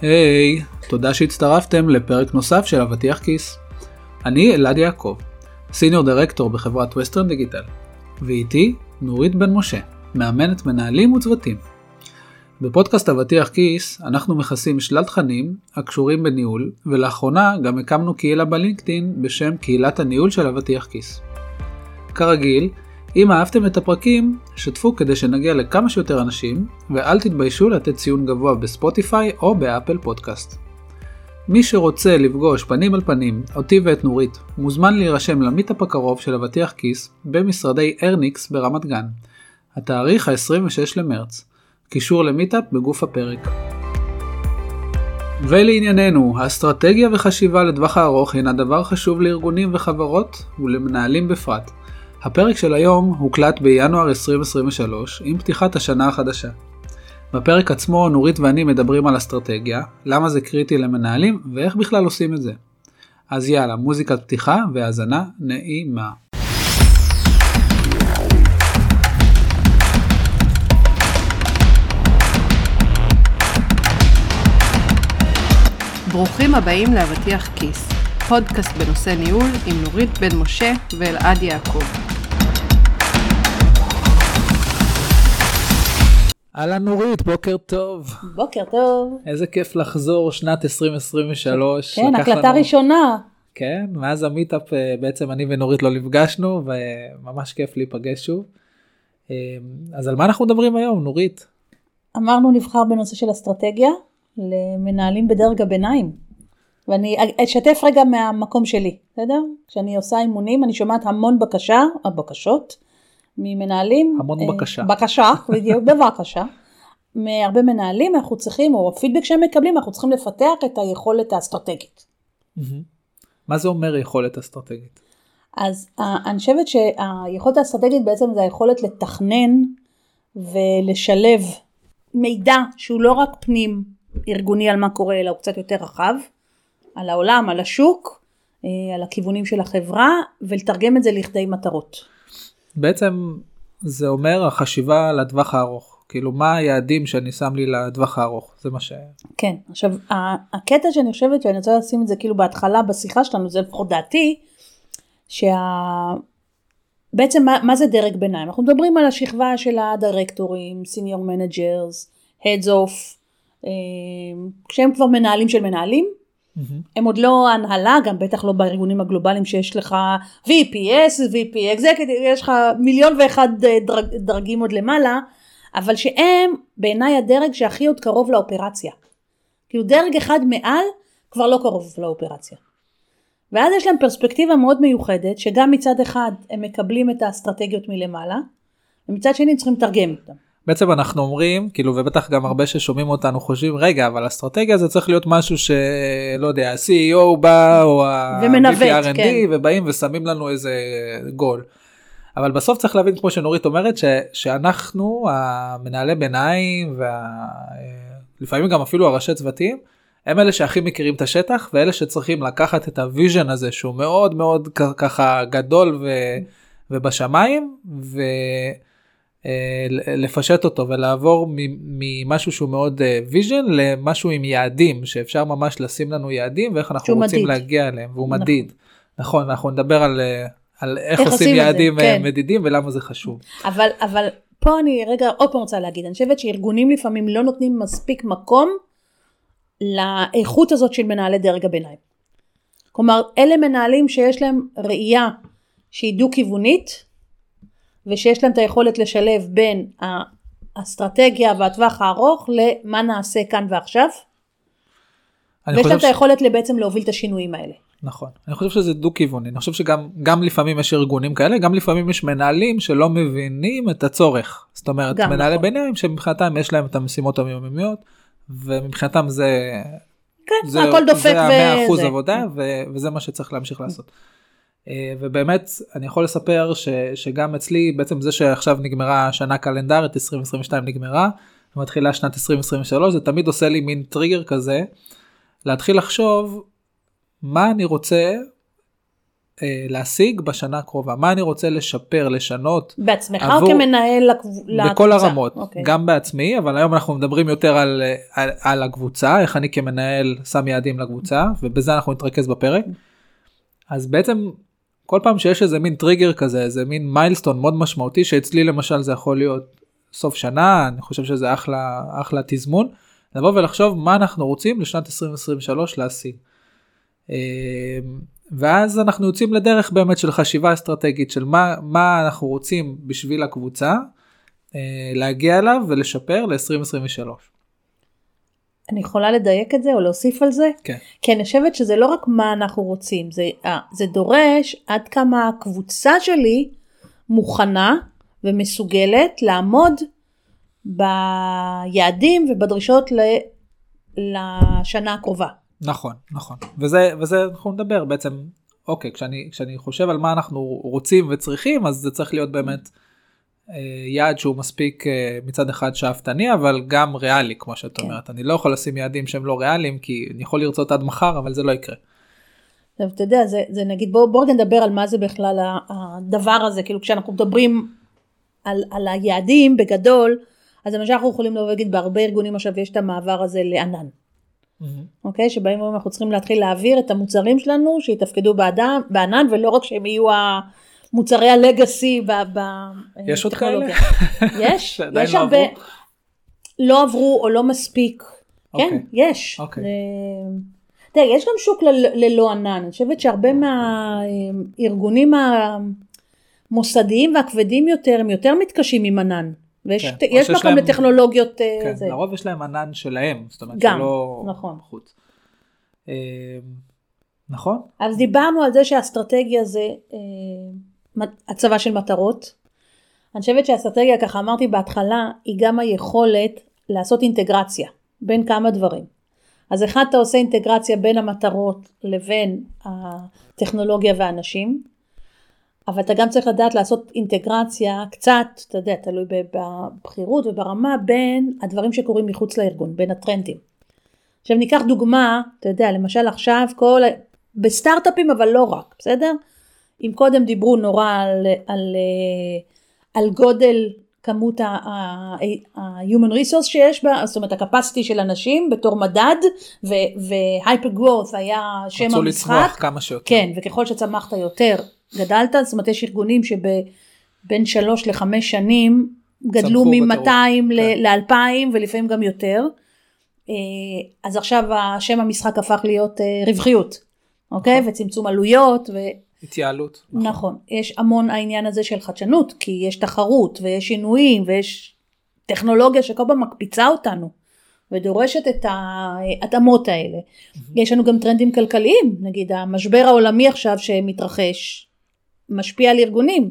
היי, hey, תודה שהצטרפתם לפרק נוסף של אבטיח כיס. אני אלעד יעקב, senior director בחברת ווסטרן דיגיטל, ואיתי נורית בן משה, מאמנת מנהלים וצוותים. בפודקאסט אבטיח כיס אנחנו מכסים שלל תכנים הקשורים בניהול, ולאחרונה גם הקמנו קהילה בלינקדאין בשם קהילת הניהול של אבטיח כיס. כרגיל, אם אהבתם את הפרקים, שתפו כדי שנגיע לכמה שיותר אנשים, ואל תתביישו לתת ציון גבוה בספוטיפיי או באפל פודקאסט. מי שרוצה לפגוש פנים על פנים אותי ואת נורית, מוזמן להירשם ל meetup הקרוב של אבטיח כיס במשרדי ארניקס ברמת גן. התאריך ה-26 למרץ. קישור ל meetup בגוף הפרק. ולענייננו, האסטרטגיה וחשיבה לטווח הארוך הינה דבר חשוב לארגונים וחברות ולמנהלים בפרט. הפרק של היום הוקלט בינואר 2023 עם פתיחת השנה החדשה. בפרק עצמו נורית ואני מדברים על אסטרטגיה, למה זה קריטי למנהלים ואיך בכלל עושים את זה. אז יאללה, מוזיקת פתיחה והאזנה נעימה. ברוכים הבאים לאבטיח כיס, פודקאסט בנושא ניהול עם נורית בן משה ואלעד יעקב. אהלן נורית, בוקר טוב. בוקר טוב. איזה כיף לחזור שנת 2023. כן, הקלטה לנו... ראשונה. כן, מאז המיטאפ אה, בעצם אני ונורית לא נפגשנו וממש כיף להיפגש שוב. אה, אז על מה אנחנו מדברים היום, נורית? אמרנו נבחר בנושא של אסטרטגיה למנהלים בדרג הביניים. ואני אשתף רגע מהמקום שלי, בסדר? כשאני עושה אימונים אני שומעת המון בקשה, הבקשות, ממנהלים. המון אה, בקשה. בקשה, בדיוק, בבקשה. מהרבה מנהלים אנחנו צריכים, או הפידבק שהם מקבלים, אנחנו צריכים לפתח את היכולת האסטרטגית. מה זה אומר יכולת אסטרטגית? אז אני חושבת שהיכולת האסטרטגית בעצם זה היכולת לתכנן ולשלב מידע שהוא לא רק פנים ארגוני על מה קורה, אלא הוא קצת יותר רחב, על העולם, על השוק, אה, על הכיוונים של החברה, ולתרגם את זה לכדי מטרות. בעצם זה אומר החשיבה לטווח הארוך. כאילו מה היעדים שאני שם לי לטווח הארוך זה מה ש... כן עכשיו הקטע שאני חושבת שאני רוצה לשים את זה כאילו בהתחלה בשיחה שלנו זה לפחות דעתי. שה... בעצם מה, מה זה דרג ביניים אנחנו מדברים על השכבה של הדירקטורים senior managers heads of כשהם כבר מנהלים של מנהלים. הם עוד לא הנהלה, גם בטח לא בארגונים הגלובליים שיש לך VPS, VP Executive, יש לך מיליון ואחד אה, דרג, דרגים עוד למעלה, אבל שהם בעיניי הדרג שהכי עוד קרוב לאופרציה. כאילו דרג אחד מעל כבר לא קרוב לאופרציה. ואז יש להם פרספקטיבה מאוד מיוחדת, שגם מצד אחד הם מקבלים את האסטרטגיות מלמעלה, ומצד שני צריכים לתרגם אותם. בעצם אנחנו אומרים כאילו ובטח גם הרבה ששומעים אותנו חושבים רגע אבל אסטרטגיה זה צריך להיות משהו שלא יודע ה-CEO בא או ה-VP כן. ובאים ושמים לנו איזה גול. אבל בסוף צריך להבין כמו שנורית אומרת ש, שאנחנו המנהלי ביניים ולפעמים וה... גם אפילו הראשי צוותים הם אלה שהכי מכירים את השטח ואלה שצריכים לקחת את ה vision הזה שהוא מאוד מאוד ככה גדול ו, ובשמיים. ו... אה, לפשט אותו ולעבור ממשהו שהוא מאוד vision uh, למשהו עם יעדים שאפשר ממש לשים לנו יעדים ואיך אנחנו רוצים מדיד. להגיע אליהם והוא נכון. מדיד. נכון אנחנו נדבר על, אה, על איך, איך עושים יעדים זה, כן. מדידים ולמה זה חשוב. אבל אבל פה אני רגע עוד פעם רוצה להגיד אני חושבת שארגונים לפעמים לא נותנים מספיק מקום לאיכות הזאת של מנהלי דרג הביניים. כלומר אלה מנהלים שיש להם ראייה שהיא דו כיוונית ושיש להם את היכולת לשלב בין האסטרטגיה והטווח הארוך למה נעשה כאן ועכשיו. ויש להם ש... את היכולת בעצם להוביל את השינויים האלה. נכון אני חושב שזה דו כיווני אני חושב שגם גם לפעמים יש ארגונים כאלה גם לפעמים יש מנהלים שלא מבינים את הצורך זאת אומרת מנהלי נכון. ביניים שמבחינתם יש להם את המשימות היומיומיות ומבחינתם זה כן, זה, הכל דופק זה המאה אחוז עבודה ו, וזה מה שצריך להמשיך לעשות. אה, ובאמת אני יכול לספר ש, שגם אצלי בעצם זה שעכשיו נגמרה שנה קלנדרית 2022 נגמרה ומתחילה שנת 2023 זה תמיד עושה לי מין טריגר כזה להתחיל לחשוב מה אני רוצה אה, להשיג בשנה הקרובה, מה אני רוצה לשפר, לשנות. בעצמך עבור- או כמנהל לקב- לקבוצה? בכל הרמות, אוקיי. גם בעצמי, אבל היום אנחנו מדברים יותר על, על, על הקבוצה, איך אני כמנהל שם יעדים לקבוצה, ובזה אנחנו נתרכז בפרק. אז בעצם כל פעם שיש איזה מין טריגר כזה, איזה מין מיילסטון מאוד משמעותי, שאצלי למשל זה יכול להיות סוף שנה, אני חושב שזה אחלה, אחלה תזמון, לבוא ולחשוב מה אנחנו רוצים לשנת 2023 להשיג. אה, ואז אנחנו יוצאים לדרך באמת של חשיבה אסטרטגית של מה, מה אנחנו רוצים בשביל הקבוצה, אה, להגיע אליו ולשפר ל-2023. אני יכולה לדייק את זה או להוסיף על זה? כן. כי אני חושבת שזה לא רק מה אנחנו רוצים, זה, אה, זה דורש עד כמה הקבוצה שלי מוכנה ומסוגלת לעמוד ביעדים ובדרישות ל, לשנה הקרובה. נכון, נכון. וזה, וזה אנחנו נדבר בעצם, אוקיי, כשאני, כשאני חושב על מה אנחנו רוצים וצריכים, אז זה צריך להיות באמת יעד שהוא מספיק אה, מצד אחד שאפתני, אבל גם ריאלי, כמו שאת כן. אומרת. אני לא יכול לשים יעדים שהם לא ריאליים, כי אני יכול לרצות עד מחר, אבל זה לא יקרה. עכשיו אתה יודע, זה, זה נגיד, בואו בוא נדבר על מה זה בכלל ה- הדבר הזה, כאילו כשאנחנו מדברים על, על היעדים בגדול, אז למשל אנחנו יכולים לבוא ולהגיד בהרבה ארגונים עכשיו יש את המעבר הזה לענן. אוקיי? שבאים ואומרים אנחנו צריכים להתחיל להעביר את המוצרים שלנו שיתפקדו באדם, בענן ולא רק שהם יהיו המוצרי הלגאסי יש עוד בטכנולוגיה. יש, יש לא הרבה, עברו? לא עברו או לא מספיק. כן, אוקיי. יש. אוקיי. זה- תראה, יש גם שוק ל- ללא ענן, אני חושבת שהרבה מהארגונים המוסדיים והכבדים יותר הם יותר מתקשים עם ענן. ויש כן, יש מקום להם- לטכנולוגיות אה, כן, זה. לרוב יש להם ענן שלהם, זאת אומרת גם, שלא נכון. חוץ. אה, נכון? אז דיברנו על זה שהאסטרטגיה זה אה, הצבה של מטרות. אני חושבת שהאסטרטגיה, ככה אמרתי בהתחלה, היא גם היכולת לעשות אינטגרציה בין כמה דברים. אז אחד אתה עושה אינטגרציה בין המטרות לבין הטכנולוגיה והאנשים, אבל אתה גם צריך לדעת לעשות אינטגרציה קצת, אתה יודע, תלוי בבחירות וברמה, בין הדברים שקורים מחוץ לארגון, בין הטרנדים. עכשיו ניקח דוגמה, אתה יודע, למשל עכשיו כל, בסטארט-אפים אבל לא רק, בסדר? אם קודם דיברו נורא על, על, אה, על גודל כמות ה-human resource שיש בה, זאת אומרת ה-capacity של אנשים בתור מדד, ו-hyper growth היה שם רצו המשחק. לצמוח כמה שיותר. כן, וככל שצמחת יותר, גדלת, זאת אומרת יש ארגונים שבין שלוש לחמש שנים גדלו צמחו מ-200 כן. ל-2000 ולפעמים גם יותר. אה, אז עכשיו השם המשחק הפך להיות אה, רווחיות, אוקיי? וצמצום עלויות, ו... התייעלות. נכון, יש המון העניין הזה של חדשנות, כי יש תחרות ויש שינויים ויש טכנולוגיה שכל פעם מקפיצה אותנו ודורשת את ההתאמות האלה. יש לנו גם טרנדים כלכליים, נגיד המשבר העולמי עכשיו שמתרחש משפיע על ארגונים.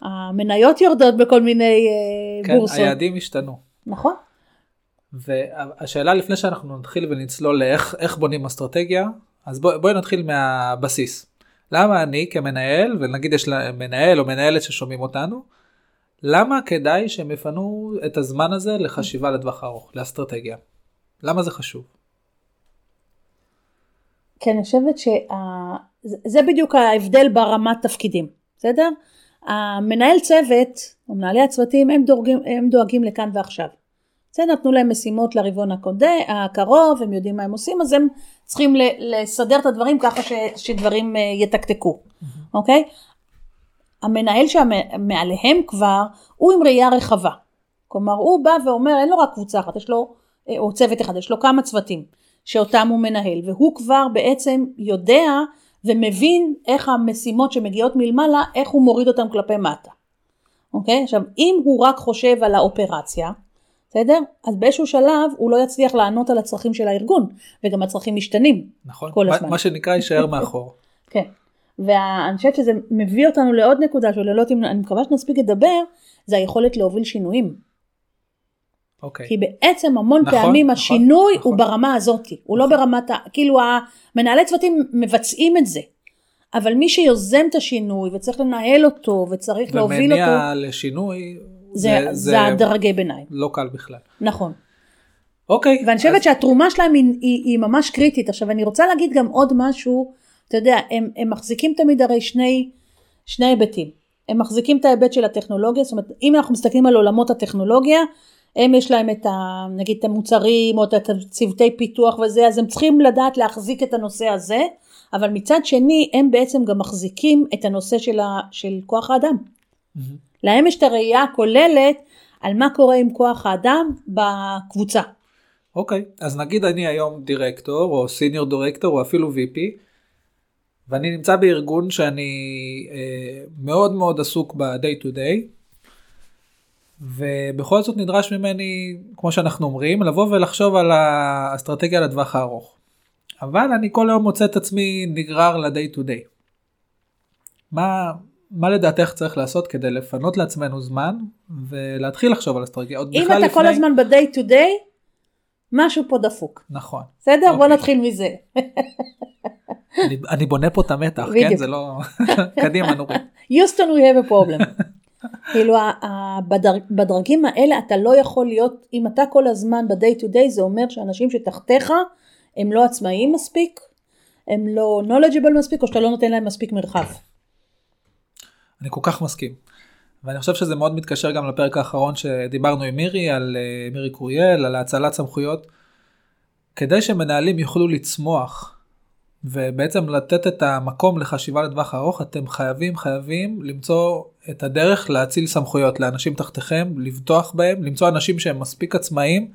המניות יורדות בכל מיני אה, כן, בורסות. היעדים השתנו. נכון. והשאלה לפני שאנחנו נתחיל ונצלול לאיך איך בונים אסטרטגיה, אז בוא, בואי נתחיל מהבסיס. למה אני כמנהל, ונגיד יש מנהל או מנהלת ששומעים אותנו, למה כדאי שהם יפנו את הזמן הזה לחשיבה לטווח ארוך, לאסטרטגיה? למה זה חשוב? כי אני חושבת שזה בדיוק ההבדל ברמת תפקידים, בסדר? המנהל צוות, או מנהלי הצוותים, הם דואגים, הם דואגים לכאן ועכשיו. בסדר, נתנו להם משימות לרבעון הקרוב, הם יודעים מה הם עושים, אז הם צריכים לסדר את הדברים ככה ש, שדברים אה, יתקתקו, אוקיי? המנהל שמעליהם כבר, הוא עם ראייה רחבה. כלומר, הוא בא ואומר, אין לו רק קבוצה אחת, יש לו, אה, או צוות אחד, יש לו כמה צוותים שאותם הוא מנהל, והוא כבר בעצם יודע ומבין איך המשימות שמגיעות מלמעלה, איך הוא מוריד אותם כלפי מטה. אוקיי? עכשיו, אם הוא רק חושב על האופרציה, בסדר? אז באיזשהו שלב הוא לא יצליח לענות על הצרכים של הארגון, וגם הצרכים משתנים. נכון? כל הזמן. מה שנקרא יישאר מאחור. כן. ואני חושבת שזה מביא אותנו לעוד נקודה שלא יודעת אם אני מקווה שנספיק לדבר, זה היכולת להוביל שינויים. אוקיי. כי בעצם המון נכון, פעמים נכון, השינוי נכון. הוא ברמה הזאת, הוא לא ברמת ה... כאילו המנהלי צוותים מבצעים את זה, אבל מי שיוזם את השינוי וצריך לנהל אותו וצריך להוביל אותו, ומניע לשינוי, זה, זה הדרגי ביניים. לא קל בכלל. נכון. אוקיי. ואני חושבת אז- שהתרומה שלהם היא, היא, היא ממש קריטית. עכשיו אני רוצה להגיד גם עוד משהו, אתה יודע, הם, הם מחזיקים תמיד הרי שני, שני היבטים. הם מחזיקים את ההיבט של הטכנולוגיה, זאת אומרת, אם אנחנו מסתכלים על עולמות הטכנולוגיה, הם יש להם את ה... נגיד את המוצרים או את הצוותי פיתוח וזה, אז הם צריכים לדעת להחזיק את הנושא הזה, אבל מצד שני הם בעצם גם מחזיקים את הנושא של, ה... של כוח האדם. Mm-hmm. להם יש את הראייה הכוללת על מה קורה עם כוח האדם בקבוצה. אוקיי, okay, אז נגיד אני היום דירקטור או סיניור דירקטור או אפילו VP, ואני נמצא בארגון שאני אה, מאוד מאוד עסוק ב-day to day, ובכל זאת נדרש ממני, כמו שאנחנו אומרים, לבוא ולחשוב על האסטרטגיה לטווח הארוך. אבל אני כל היום מוצא את עצמי נגרר ל-day to day. מה, מה לדעתך צריך לעשות כדי לפנות לעצמנו זמן ולהתחיל לחשוב על אסטרטגיה? עוד אם אתה לפני... כל הזמן ב-day to day, משהו פה דפוק. נכון. בסדר? אוקיי. בוא נתחיל מזה. אני, אני בונה פה את המתח, כן? זה לא... קדימה נורית. יוסטון we have a problem. כאילו בדרגים האלה אתה לא יכול להיות, אם אתה כל הזמן ב-day to day זה אומר שאנשים שתחתיך הם לא עצמאיים מספיק, הם לא knowledgeable מספיק או שאתה לא נותן להם מספיק מרחב. אני כל כך מסכים. ואני חושב שזה מאוד מתקשר גם לפרק האחרון שדיברנו עם מירי, על אה, מירי קוריאל, על האצלת סמכויות. כדי שמנהלים יוכלו לצמוח ובעצם לתת את המקום לחשיבה לטווח ארוך, אתם חייבים חייבים למצוא את הדרך להציל סמכויות לאנשים תחתיכם, לבטוח בהם, למצוא אנשים שהם מספיק עצמאיים,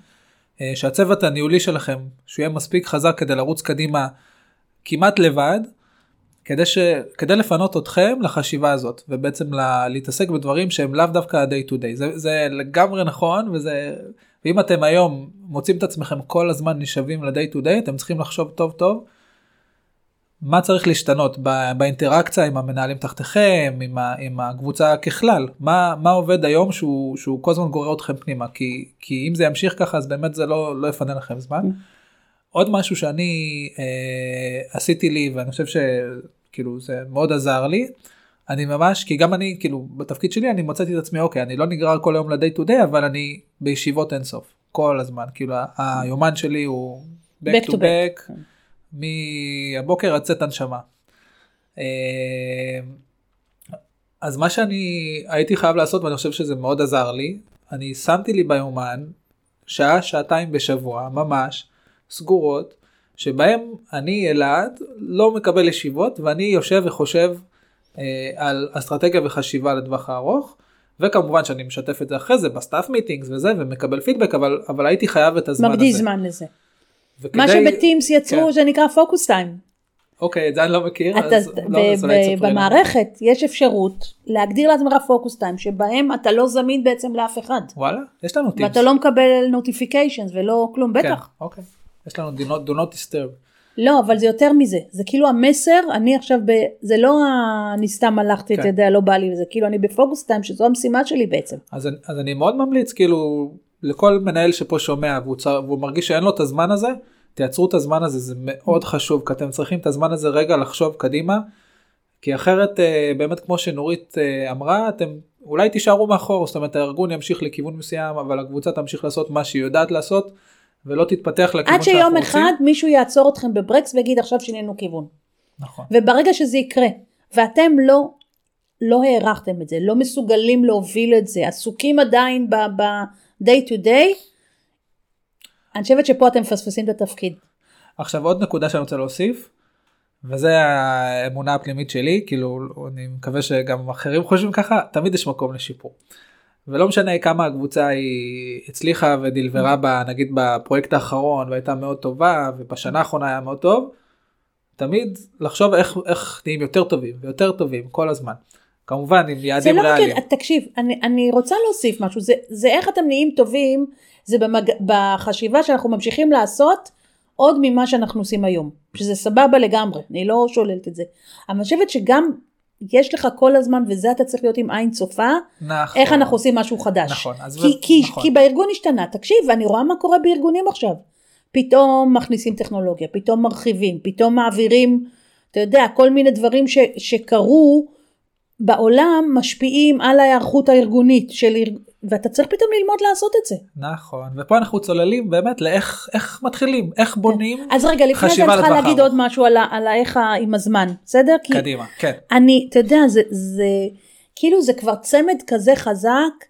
אה, שהצוות הניהולי שלכם, שהוא יהיה מספיק חזק כדי לרוץ קדימה כמעט לבד, כדי, ש... כדי לפנות אתכם לחשיבה הזאת, ובעצם לה... להתעסק בדברים שהם לאו דווקא ה-day to day. זה, זה לגמרי נכון, וזה... ואם אתם היום מוצאים את עצמכם כל הזמן נשאבים ל-day to day, אתם צריכים לחשוב טוב טוב. מה צריך להשתנות באינטראקציה עם המנהלים תחתיכם, עם, ה, עם הקבוצה ככלל, מה, מה עובד היום שהוא, שהוא כל הזמן גורר אתכם פנימה, כי, כי אם זה ימשיך ככה אז באמת זה לא, לא יפנה לכם זמן. Mm. עוד משהו שאני אה, עשיתי לי ואני חושב שכאילו זה מאוד עזר לי, אני ממש, כי גם אני כאילו בתפקיד שלי אני מוצאתי את עצמי אוקיי אני לא נגרר כל היום ל-day to day אבל אני בישיבות אינסוף כל הזמן כאילו היומן שלי הוא back, back to back. back. כן. מהבוקר עד צאת הנשמה. אה, אז מה שאני הייתי חייב לעשות ואני חושב שזה מאוד עזר לי, אני שמתי לי ביומן שעה שעתיים בשבוע ממש סגורות שבהם אני אלעד לא מקבל ישיבות ואני יושב וחושב אה, על אסטרטגיה וחשיבה לטווח הארוך. וכמובן שאני משתף את זה אחרי זה ב staff meetings וזה ומקבל פידבק אבל אבל הייתי חייב את הזמן מקדיש הזה. זמן לזה. וכדי... מה שב Teams יצרו כן. זה נקרא focus time. אוקיי, את זה אני לא מכיר. אתה, אז לא, ב- במערכת יש אפשרות להגדיר לעצמך focus time שבהם אתה לא זמין בעצם לאף אחד. וואלה, יש לנו Teams. ואתה לא מקבל notifications ולא כלום, כן, בטח. אוקיי, יש לנו do not, do not disturb. לא, אבל זה יותר מזה, זה כאילו המסר, אני עכשיו, ב, זה לא אני סתם הלכתי, כן. אתה יודע, לא בא לי, זה כאילו אני ב focus time, שזו המשימה שלי בעצם. אז, אז אני מאוד ממליץ, כאילו, לכל מנהל שפה שומע והוא, צר, והוא מרגיש שאין לו את הזמן הזה, תייצרו את הזמן הזה זה מאוד חשוב כי אתם צריכים את הזמן הזה רגע לחשוב קדימה. כי אחרת אה, באמת כמו שנורית אה, אמרה אתם אולי תישארו מאחור זאת אומרת הארגון ימשיך לכיוון מסוים אבל הקבוצה תמשיך לעשות מה שהיא יודעת לעשות ולא תתפתח לכיוון שאנחנו רוצים. עד שיום אחד מישהו יעצור אתכם בברקס ויגיד עכשיו שינינו כיוון. נכון. וברגע שזה יקרה ואתם לא לא הערכתם את זה לא מסוגלים להוביל את זה עסוקים עדיין ב-day to day אני חושבת שפה אתם מפספסים את התפקיד. עכשיו עוד נקודה שאני רוצה להוסיף, וזה האמונה הפנימית שלי, כאילו אני מקווה שגם אחרים חושבים ככה, תמיד יש מקום לשיפור. ולא משנה כמה הקבוצה היא הצליחה ודלברה בה נגיד בפרויקט האחרון והייתה מאוד טובה ובשנה האחרונה היה מאוד טוב, תמיד לחשוב איך, איך נהיים יותר טובים ויותר טובים כל הזמן. כמובן עם יעדים לא ריאליים. רק, תקשיב, אני, אני רוצה להוסיף משהו, זה, זה איך אתם נהיים טובים זה במג... בחשיבה שאנחנו ממשיכים לעשות עוד ממה שאנחנו עושים היום, שזה סבבה לגמרי, אני לא שוללת את זה. אבל אני חושבת שגם יש לך כל הזמן, וזה אתה צריך להיות עם עין צופה, נכון. איך אנחנו עושים משהו חדש. נכון. כי, ו... כי, נכון. כי בארגון השתנה, תקשיב, אני רואה מה קורה בארגונים עכשיו. פתאום מכניסים טכנולוגיה, פתאום מרחיבים, פתאום מעבירים, אתה יודע, כל מיני דברים ש, שקרו בעולם משפיעים על ההיערכות הארגונית של, ואתה צריך פתאום ללמוד לעשות את זה. נכון, ופה אנחנו צוללים באמת לאיך איך מתחילים, איך בונים אז רגע, לפני זה חשיבה אני צריכה לטווח להגיד ארוך. עוד משהו על, על האיך ה- עם הזמן, בסדר? קדימה, כן. אני, אתה יודע, זה, זה כאילו זה כבר צמד כזה חזק,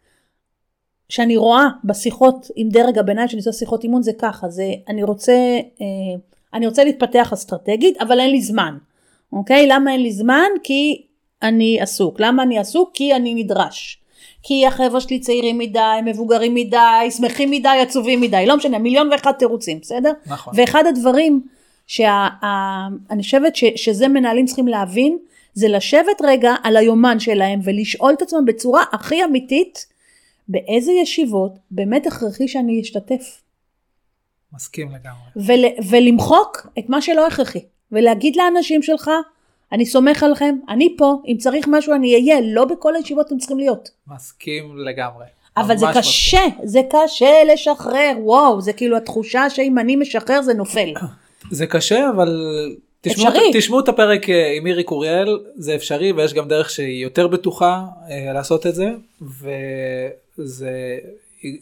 שאני רואה בשיחות עם דרג הביניים, שאני עושה שיחות אימון, זה ככה, זה אני רוצה, אה, אני רוצה להתפתח אסטרטגית, אבל אין לי זמן, אוקיי? למה אין לי זמן? כי אני עסוק. למה אני עסוק? כי אני נדרש. כי החבר'ה שלי צעירים מדי, מבוגרים מדי, שמחים מדי, עצובים מדי, לא משנה, מיליון ואחד תירוצים, בסדר? נכון. ואחד הדברים שאני חושבת ש, שזה מנהלים צריכים להבין, זה לשבת רגע על היומן שלהם ולשאול את עצמם בצורה הכי אמיתית, באיזה ישיבות באמת הכרחי שאני אשתתף. מסכים לגמרי. ול, ולמחוק את מה שלא הכרחי. ולהגיד לאנשים שלך, אני סומך עליכם, אני פה, אם צריך משהו אני אהיה, לא בכל הישיבות אתם צריכים להיות. מסכים לגמרי. אבל זה קשה, זה קשה לשחרר, וואו, זה כאילו התחושה שאם אני משחרר זה נופל. זה קשה אבל תשמעו, אפשרי. תשמעו את הפרק אה, עם מירי קוריאל זה אפשרי ויש גם דרך שהיא יותר בטוחה אה, לעשות את זה וזה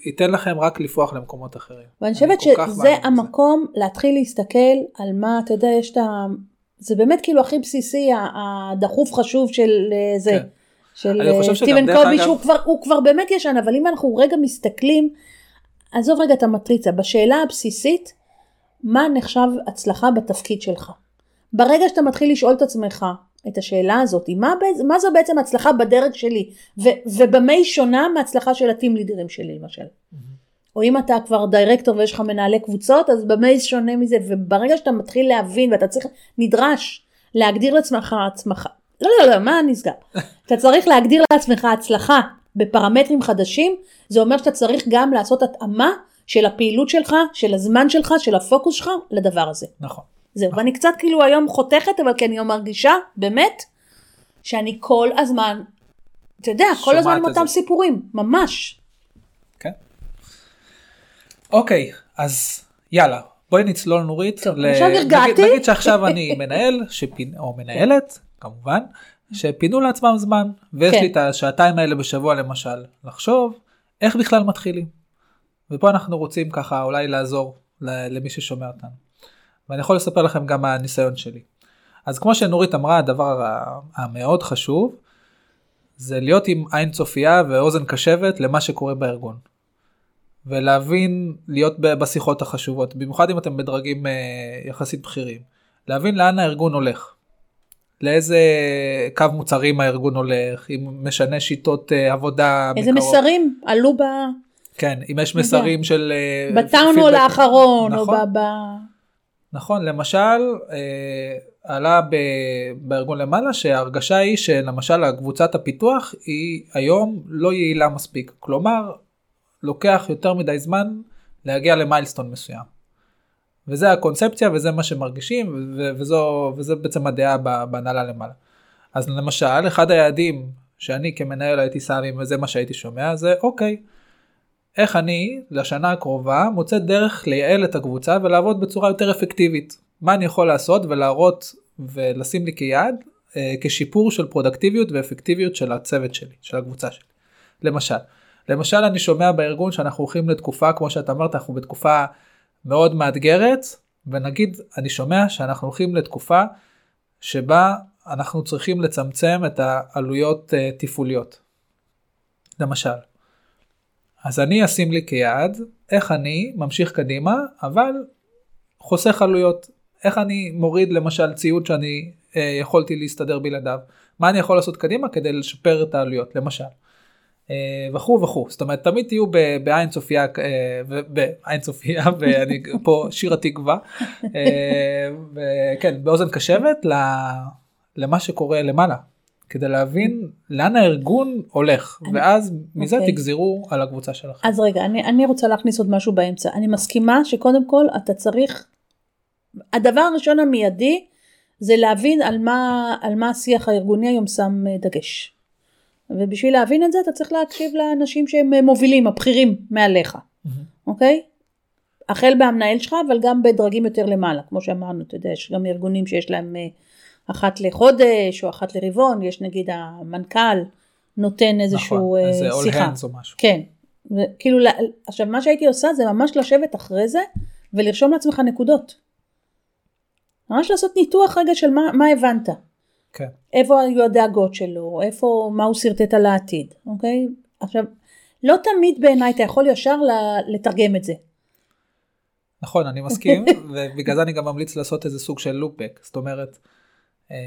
ייתן לכם רק לפרוח למקומות אחרים. ואני חושבת שזה. המקום להתחיל להסתכל על מה, אתה יודע, יש את ה... זה באמת כאילו הכי בסיסי, הדחוף חשוב של אה, זה. כן. של אה, סטיבן קולבי אגב- שהוא כבר, הוא כבר באמת ישן, אבל אם אנחנו רגע מסתכלים, עזוב רגע את המטריצה, בשאלה הבסיסית, מה נחשב הצלחה בתפקיד שלך? ברגע שאתה מתחיל לשאול את עצמך את השאלה הזאת, מה, מה זו בעצם הצלחה בדרג שלי, ו- ובמה היא שונה מההצלחה של הטים לידרים שלי למשל. או אם אתה כבר דירקטור ויש לך מנהלי קבוצות, אז במה היא שונה מזה, וברגע שאתה מתחיל להבין ואתה צריך, נדרש להגדיר לעצמך עצמך, לא לא לא, מה נסגר? אתה צריך להגדיר לעצמך הצלחה בפרמטרים חדשים, זה אומר שאתה צריך גם לעשות התאמה של הפעילות שלך, של הזמן שלך, של הפוקוס שלך, לדבר הזה. נכון. זהו, ואני קצת כאילו היום חותכת, אבל כי אני מרגישה, באמת, שאני כל הזמן, אתה יודע, כל הזמן עם אותם זה. סיפורים, ממש. אוקיי אז יאללה בואי נצלול נורית. טוב, ל- עכשיו הרגעתי. נגיד, נגיד שעכשיו אני מנהל שפין, או מנהלת כמובן שפינו לעצמם זמן ויש כן. לי את השעתיים האלה בשבוע למשל לחשוב איך בכלל מתחילים. ופה אנחנו רוצים ככה אולי לעזור למי ששומע אותנו. ואני יכול לספר לכם גם מהניסיון שלי. אז כמו שנורית אמרה הדבר המאוד חשוב זה להיות עם עין צופייה ואוזן קשבת למה שקורה בארגון. ולהבין להיות בשיחות החשובות במיוחד אם אתם בדרגים אה, יחסית בכירים להבין לאן הארגון הולך. לאיזה קו מוצרים הארגון הולך אם משנה שיטות אה, עבודה איזה מקרוב. מסרים עלו ב... כן אם יש. מסרים של אה, פידבק. הול האחרון, או נכון. ב... ב... נכון למשל עלה ב, בארגון למעלה שההרגשה היא שלמשל הקבוצת הפיתוח היא היום לא יעילה מספיק כלומר לוקח יותר מדי זמן להגיע למיילסטון מסוים. וזה הקונספציה וזה מה שמרגישים וזו וזה בעצם הדעה בהנהלה למעלה. אז למשל אחד היעדים שאני כמנהל הייתי שם וזה מה שהייתי שומע זה אוקיי. איך אני לשנה הקרובה מוצא דרך לייעל את הקבוצה ולעבוד בצורה יותר אפקטיבית. מה אני יכול לעשות ולהראות ולשים לי כיעד אה, כשיפור של פרודקטיביות ואפקטיביות של הצוות שלי, של הקבוצה שלי. למשל, למשל אני שומע בארגון שאנחנו הולכים לתקופה כמו שאתה אמרת אנחנו בתקופה מאוד מאתגרת ונגיד אני שומע שאנחנו הולכים לתקופה שבה אנחנו צריכים לצמצם את העלויות אה, תפעוליות. למשל. אז אני אשים לי כיעד איך אני ממשיך קדימה אבל חוסך עלויות איך אני מוריד למשל ציוד שאני אה, יכולתי להסתדר בלעדיו מה אני יכול לעשות קדימה כדי לשפר את העלויות למשל. אה, וכו' וכו' זאת אומרת תמיד תהיו בעין צופייה אה, בעין צופייה ואני פה שיר התקווה אה, וכן באוזן קשבת למה שקורה למעלה כדי להבין לאן הארגון הולך ואז מזה אוקיי. תגזרו על הקבוצה שלכם. אז רגע, אני, אני רוצה להכניס עוד משהו באמצע. אני מסכימה שקודם כל אתה צריך, הדבר הראשון המיידי זה להבין על מה, על מה השיח הארגוני היום שם דגש. ובשביל להבין את זה אתה צריך להקשיב לאנשים שהם אה, מובילים, הבכירים מעליך, אוקיי? החל מהמנהל שלך אבל גם בדרגים יותר למעלה, כמו שאמרנו, אתה יודע, יש גם ארגונים שיש להם אה, אחת לחודש או אחת לרבעון, יש נגיד המנכ"ל נותן איזשהו נכון, אה, איזה all שיחה. hands או משהו. כן, וכאילו, לה- עכשיו מה שהייתי עושה זה ממש לשבת אחרי זה ולרשום לעצמך נקודות. ממש לעשות ניתוח רגע של מה, מה הבנת. כן. איפה היו הדאגות שלו, איפה, מה הוא שרטט על העתיד, אוקיי? עכשיו, לא תמיד בעיניי אתה יכול ישר לתרגם את זה. נכון, אני מסכים, ובגלל זה אני גם ממליץ לעשות איזה סוג של לופבק, זאת אומרת, אה,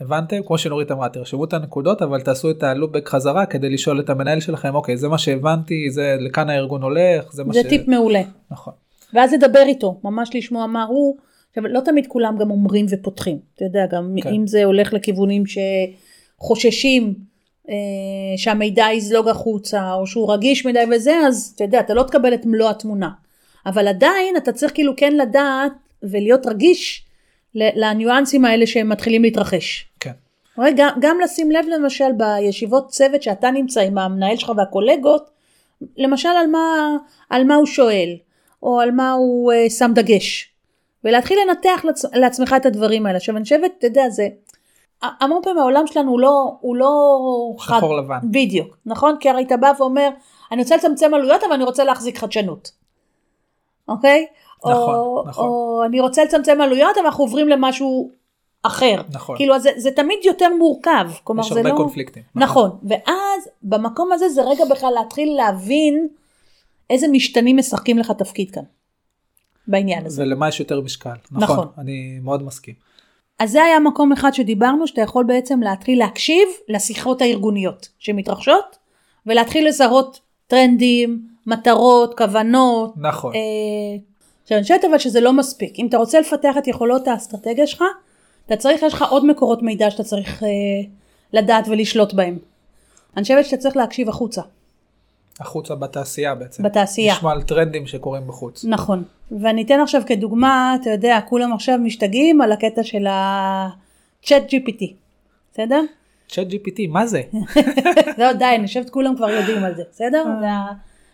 הבנתם? כמו שנורית אמרה, תרשמו את הנקודות, אבל תעשו את הלופבק חזרה כדי לשאול את המנהל שלכם, אוקיי, זה מה שהבנתי, זה לכאן הארגון הולך, זה מה זה ש... טיפ מעולה. נכון, ואז לדבר איתו, ממש לשמוע מה הוא. עכשיו, לא תמיד כולם גם אומרים ופותחים. אתה יודע, גם כן. אם זה הולך לכיוונים שחוששים אה, שהמידע יזלוג החוצה, או שהוא רגיש מדי וזה, אז אתה יודע, אתה לא תקבל את מלוא התמונה. אבל עדיין אתה צריך כאילו כן לדעת ולהיות רגיש לניואנסים האלה שהם מתחילים להתרחש. כן, אוקיי? גם, גם לשים לב למשל בישיבות צוות שאתה נמצא עם המנהל שלך והקולגות, למשל על מה, על מה הוא שואל, או על מה הוא uh, שם דגש, ולהתחיל לנתח לעצ, לעצמך את הדברים האלה. עכשיו אני חושבת, אתה יודע, זה, המון פעמים העולם שלנו הוא לא, הוא לא שחור לבן. בדיוק, נכון? כי הרי אתה בא ואומר, אני רוצה לצמצם עלויות אבל אני רוצה להחזיק חדשנות, אוקיי? נכון, או, נכון. או אני רוצה לצמצם עלויות אבל אנחנו עוברים למשהו אחר. נכון. כאילו זה, זה תמיד יותר מורכב. כלומר יש הרבה לא... קונפליקטים. נכון. ואז במקום הזה זה רגע בכלל להתחיל להבין איזה משתנים משחקים לך תפקיד כאן. בעניין הזה. ולמה יש יותר משקל, נכון, נכון. אני מאוד מסכים. אז זה היה מקום אחד שדיברנו שאתה יכול בעצם להתחיל להקשיב לשיחות הארגוניות שמתרחשות ולהתחיל לזהות טרנדים, מטרות, כוונות. נכון, אה, עכשיו אני חושבת אבל שזה לא מספיק. אם אתה רוצה לפתח את יכולות האסטרטגיה שלך, אתה צריך, יש לך עוד מקורות מידע שאתה צריך אה, לדעת ולשלוט בהם. אני חושבת שאתה צריך להקשיב החוצה, החוצה בתעשייה בעצם. בתעשייה. נשמע על טרנדים שקורים בחוץ. נכון. ואני אתן עכשיו כדוגמה, אתה יודע, כולם עכשיו משתגעים על הקטע של ה-chat GPT, בסדר? צ'אט GPT, מה זה? לא, די, אני חושבת כולם כבר יודעים על זה, בסדר? זה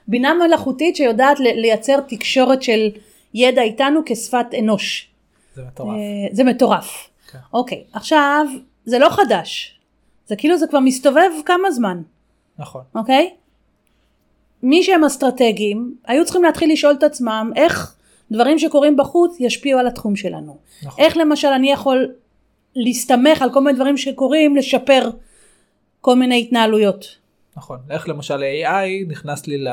הבינה מלאכותית שיודעת לייצר תקשורת של ידע איתנו כשפת אנוש. זה מטורף. אה, זה מטורף. כן. אוקיי, עכשיו, זה לא חדש. זה כאילו זה כבר מסתובב כמה זמן, נכון, אוקיי? מי שהם אסטרטגיים, היו צריכים להתחיל לשאול את עצמם איך דברים שקורים בחוץ ישפיעו על התחום שלנו. נכון. איך למשל אני יכול להסתמך על כל מיני דברים שקורים, לשפר כל מיני התנהלויות. נכון. איך למשל AI נכנס לי ל...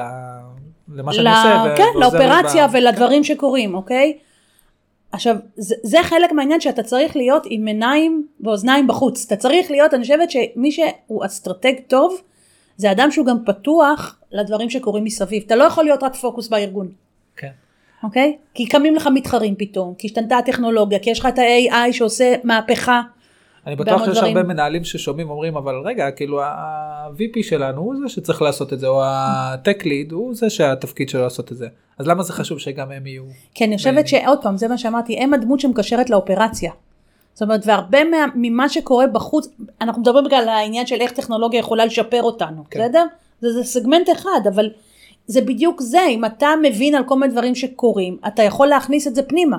למה שאני ל- עושה. כן, לאופרציה ב- ולדברים שקורים, אוקיי? עכשיו, זה, זה חלק מהעניין שאתה צריך להיות עם עיניים ואוזניים בחוץ. אתה צריך להיות, אני חושבת שמי שהוא אסטרטג טוב, זה אדם שהוא גם פתוח לדברים שקורים מסביב. אתה לא יכול להיות רק פוקוס בארגון, כן. אוקיי? כי קמים לך מתחרים פתאום, כי השתנתה הטכנולוגיה, כי יש לך את ה-AI שעושה מהפכה. אני בטוח שיש. הרבה מנהלים ששומעים אומרים אבל רגע כאילו ה-VP שלנו הוא זה שצריך לעשות את זה או ה-Tech Lead הוא זה שהתפקיד שלו לעשות את זה אז למה זה חשוב שגם הם יהיו. כי אני חושבת שעוד פעם, זה מה שאמרתי, הם הדמות שמקשרת לאופרציה. זאת אומרת, והרבה מה, ממה שקורה בחוץ, אנחנו מדברים בכלל על העניין של איך טכנולוגיה יכולה לשפר אותנו, כן. כן. בסדר? זה, זה סגמנט אחד, אבל זה בדיוק זה, אם אתה מבין על כל מיני דברים שקורים, אתה יכול להכניס את זה פנימה.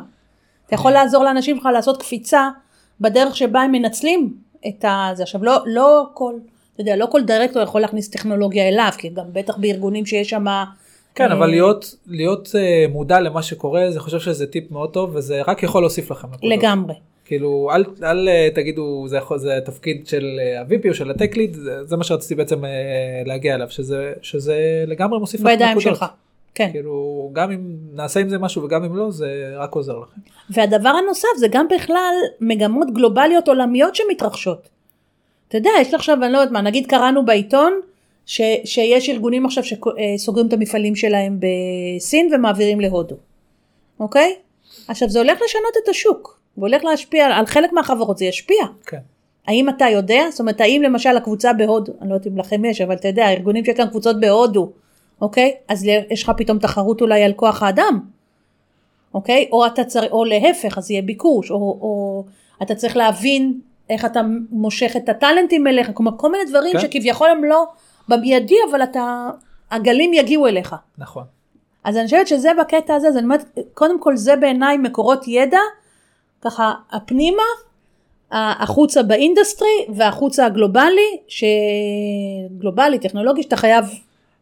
אתה יכול לעזור לאנשים שלך לעשות קפיצה בדרך שבה הם מנצלים את. זה עכשיו, לא, לא כל, אתה יודע, לא כל דירקטור יכול להכניס טכנולוגיה אליו, כי גם בטח בארגונים שיש שם... כן אה, אבל להיות להיות אה, מודע למה שקורה זה חושב שזה טיפ מאוד טוב וזה רק יכול להוסיף לכם. לגמרי. כאילו אל, אל אה, תגידו זה, יכול- זה תפקיד של אה, ה-VP או של ה-Tech Lead זה, זה מה שרציתי בעצם אה, להגיע אליו שזה שזה לגמרי מוסיף בידיים נקודות. שלך. כן. כאילו גם אם נעשה עם זה משהו וגם אם לא זה רק עוזר לכם. והדבר הנוסף זה גם בכלל מגמות גלובליות עולמיות שמתרחשות. אתה יודע, יש לך עכשיו, אני לא יודעת מה, נגיד קראנו בעיתון ש, שיש ארגונים עכשיו שסוגרים את המפעלים שלהם בסין ומעבירים להודו, אוקיי? עכשיו זה הולך לשנות את השוק, והולך להשפיע, על חלק מהחברות זה ישפיע. כן. האם אתה יודע? זאת אומרת, האם למשל הקבוצה בהודו, אני לא יודעת אם לכם יש, אבל אתה יודע, הארגונים שיש להם קבוצות בהודו, אוקיי? אז יש לך פתאום תחרות אולי על כוח האדם, אוקיי? או אתה צריך, או להפך, אז יהיה ביקוש, או, או אתה צריך להבין איך אתה מושך את הטאלנטים אליך, כלומר כל מיני דברים כן. שכביכול הם לא במיידי, אבל אתה, הגלים יגיעו אליך. נכון. אז אני חושבת שזה בקטע הזה, אז אני אומרת, קודם כל זה בעיניי מקורות ידע, ככה פנימה, החוצה ב industry והחוצה הגלובלי, שגלובלי, טכנולוגי, שאתה חייב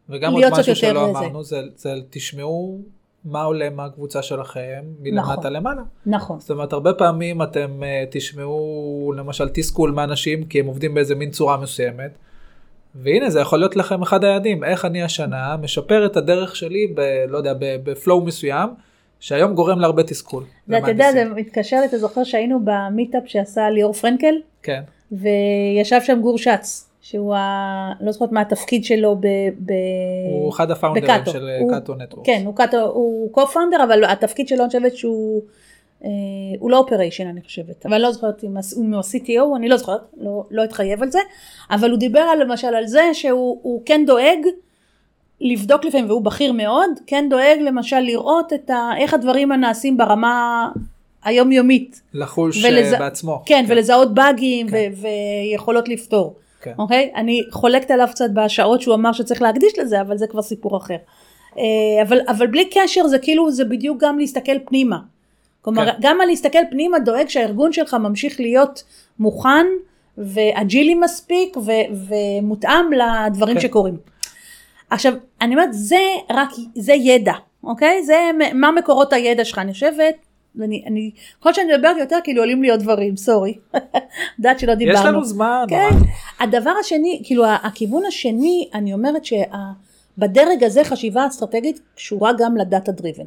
וגם עוד להיות קצת משהו יותר שלא זה. אמרנו, זה, זה תשמעו מה עולה מהקבוצה שלכם, מלמטה נכון. למעלה. נכון. זאת אומרת, הרבה פעמים אתם אה, תשמעו למשל תסכול מאנשים כי הם עובדים באיזה מין צורה מסוימת. והנה זה יכול להיות לכם אחד היעדים, איך אני השנה משפר את הדרך שלי ב... לא יודע, ב flow מסוים, שהיום גורם להרבה תסכול. זה, אתה יודע, זה. מתקשר אתה זוכר שהיינו ב meetup שעשה ליאור פרנקל, כן, וישב שם גור שץ, שהוא ה... לא זוכרת מה התפקיד שלו ב... ב... הוא אחד ה founder ים ב Cato. של הוא- Cato Network. כן, הוא Cato, הוא co-founder, אבל התפקיד שלו אני חושבת שהוא, אה, הוא לא operation אני חושבת, אבל לא זוכרת אם הוא ה-CTO, אני לא זוכרת, לא, לא אתחייב על זה, אבל הוא דיבר על, למשל על זה שהוא הוא כן דואג לבדוק לפעמים, והוא בכיר מאוד, כן דואג למשל לראות את ה, איך הדברים הנעשים ברמה היומיומית. לחוש ולז- אה, בעצמו. כן, ולזהות באגים כן. ו- ויכולות לפתור. כן. אוקיי? אני חולקת עליו קצת בשעות שהוא אמר שצריך להקדיש לזה, אבל זה כבר סיפור אחר. אה, אבל, אבל בלי קשר זה כאילו, זה בדיוק גם להסתכל פנימה. כלומר, כן. גם על להסתכל פנימה דואג שהארגון שלך ממשיך להיות מוכן ואג'ילי מספיק ו- ומותאם לדברים כן. שקורים. עכשיו, אני אומרת, זה רק, זה ידע, אוקיי? זה מה מקורות הידע שלך, אני חושבת, ואני, אני, כל שאני מדברת יותר, כאילו עולים לי עוד דברים, sorry. יודעת שלא דיברנו. יש לנו זמן. כן. הדבר השני, כאילו הכיוון השני, אני אומרת שבדרג הזה חשיבה אסטרטגית קשורה גם ל data driven.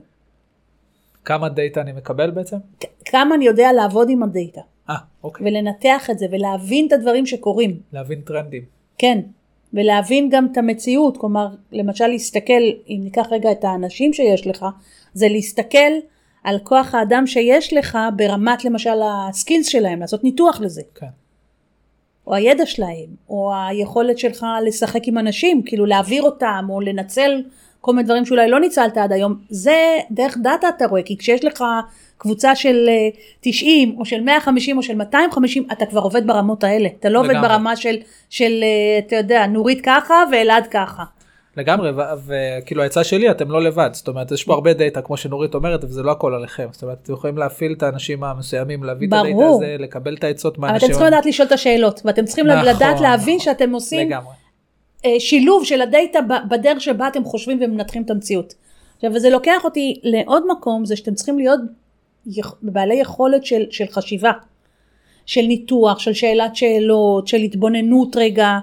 כמה דאטה אני מקבל בעצם? כמה אני יודע לעבוד עם הדאטה, אה, אוקיי. ולנתח את זה, ולהבין את הדברים שקורים. להבין טרנדים. כן, ולהבין גם את המציאות, כלומר, למשל להסתכל, אם ניקח רגע את האנשים שיש לך, זה להסתכל על כוח האדם שיש לך ברמת למשל הסקילס שלהם, לעשות ניתוח לזה, כן. או הידע שלהם, או היכולת שלך לשחק עם אנשים, כאילו להעביר אותם, או לנצל כל מיני דברים שאולי לא ניצלת עד היום, זה דרך דאטה אתה רואה, כי כשיש לך קבוצה של אה, 90 או של 150 או של 250 אתה כבר עובד ברמות האלה, אתה לא עובד לגמרי. ברמה של, של אה, אתה יודע, נורית ככה ואלעד ככה. לגמרי, וכאילו העצה שלי, אתם לא לבד, זאת אומרת, יש פה הרבה דאטה, כמו שנורית אומרת, וזה לא הכל עליכם, זאת אומרת, אתם יכולים להפעיל את האנשים המסוימים, להביא את הדאטה ברור. הזה, לקבל את העצות אבל מהאנשים. אתם צריכים לדעת לשאול את השאלות, ואתם צריכים נכון, לדעת להבין נכון. שאתם עושים לגמרי. אה, שילוב של הדאטה בדרך שבה אתם חושבים ומנתחים את המציאות. עכשיו, וזה לוקח אותי לעוד מקום, זה שאתם צריכים להיות בעלי יכולת של, של חשיבה, של ניתוח, של שאלת שאלות, של התבוננות רגע,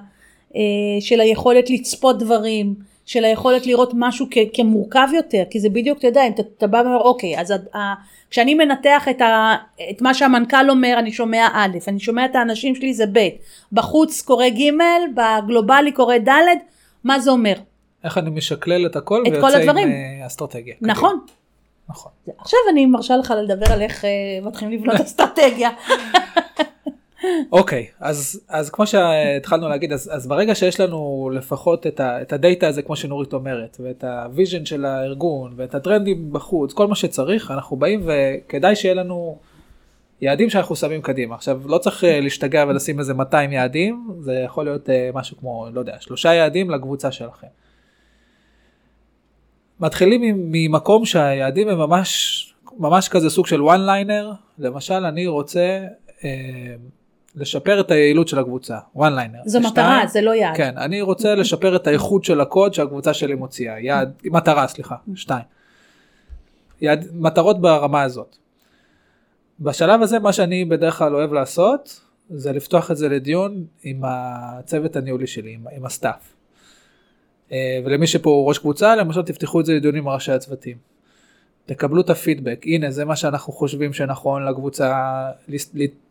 אה, של היכולת לצפות דברים, של היכולת לראות משהו כ- כמורכב יותר, כי זה בדיוק, אתה יודע, אם אתה, אתה בא ואומר, אוקיי, אז ה- ה- כשאני מנתח את, ה, את מה שהמנכ"ל אומר, אני שומע א', אני שומע את האנשים שלי זה ב', בחוץ קורה ג', בגלובלי קורה ד', מה זה אומר? איך אני משקלל את הכל, את ויוצא עם הדברים. אה, אסטרטגיה. נכון. קדימה. נכון. עכשיו אני מרשה לך לדבר על איך אה, מתחילים לבנות אסטרטגיה. אוקיי, אז, אז כמו שהתחלנו להגיד, אז, אז ברגע שיש לנו לפחות את, ה, את הדאטה הזה, כמו שנורית אומרת, ואת ה vision של הארגון, ואת הטרנדים בחוץ, כל מה שצריך, אנחנו באים וכדאי שיהיה לנו יעדים שאנחנו שמים קדימה. עכשיו, לא צריך אה, להשתגע ולשים איזה 200 יעדים, זה יכול להיות אה, משהו כמו, לא יודע, שלושה יעדים לקבוצה שלכם. מתחילים ממקום שהיעדים הם ממש, ממש כזה סוג של one liner, למשל אני רוצה אה, לשפר את היעילות של הקבוצה, one liner. זו שתיים, מטרה, זה לא יעד. כן, אני רוצה לשפר את האיכות של הקוד שהקבוצה שלי מוציאה, יעד, מטרה סליחה, שתיים. יעד, מטרות ברמה הזאת. בשלב הזה מה שאני בדרך כלל אוהב לעשות זה לפתוח את זה לדיון עם הצוות הניהולי שלי, עם, עם ה staff. אה, ולמי שפה ראש קבוצה למשל תפתחו את זה לדיון עם ראשי הצוותים. תקבלו את הפידבק, הנה זה מה שאנחנו חושבים שנכון לקבוצה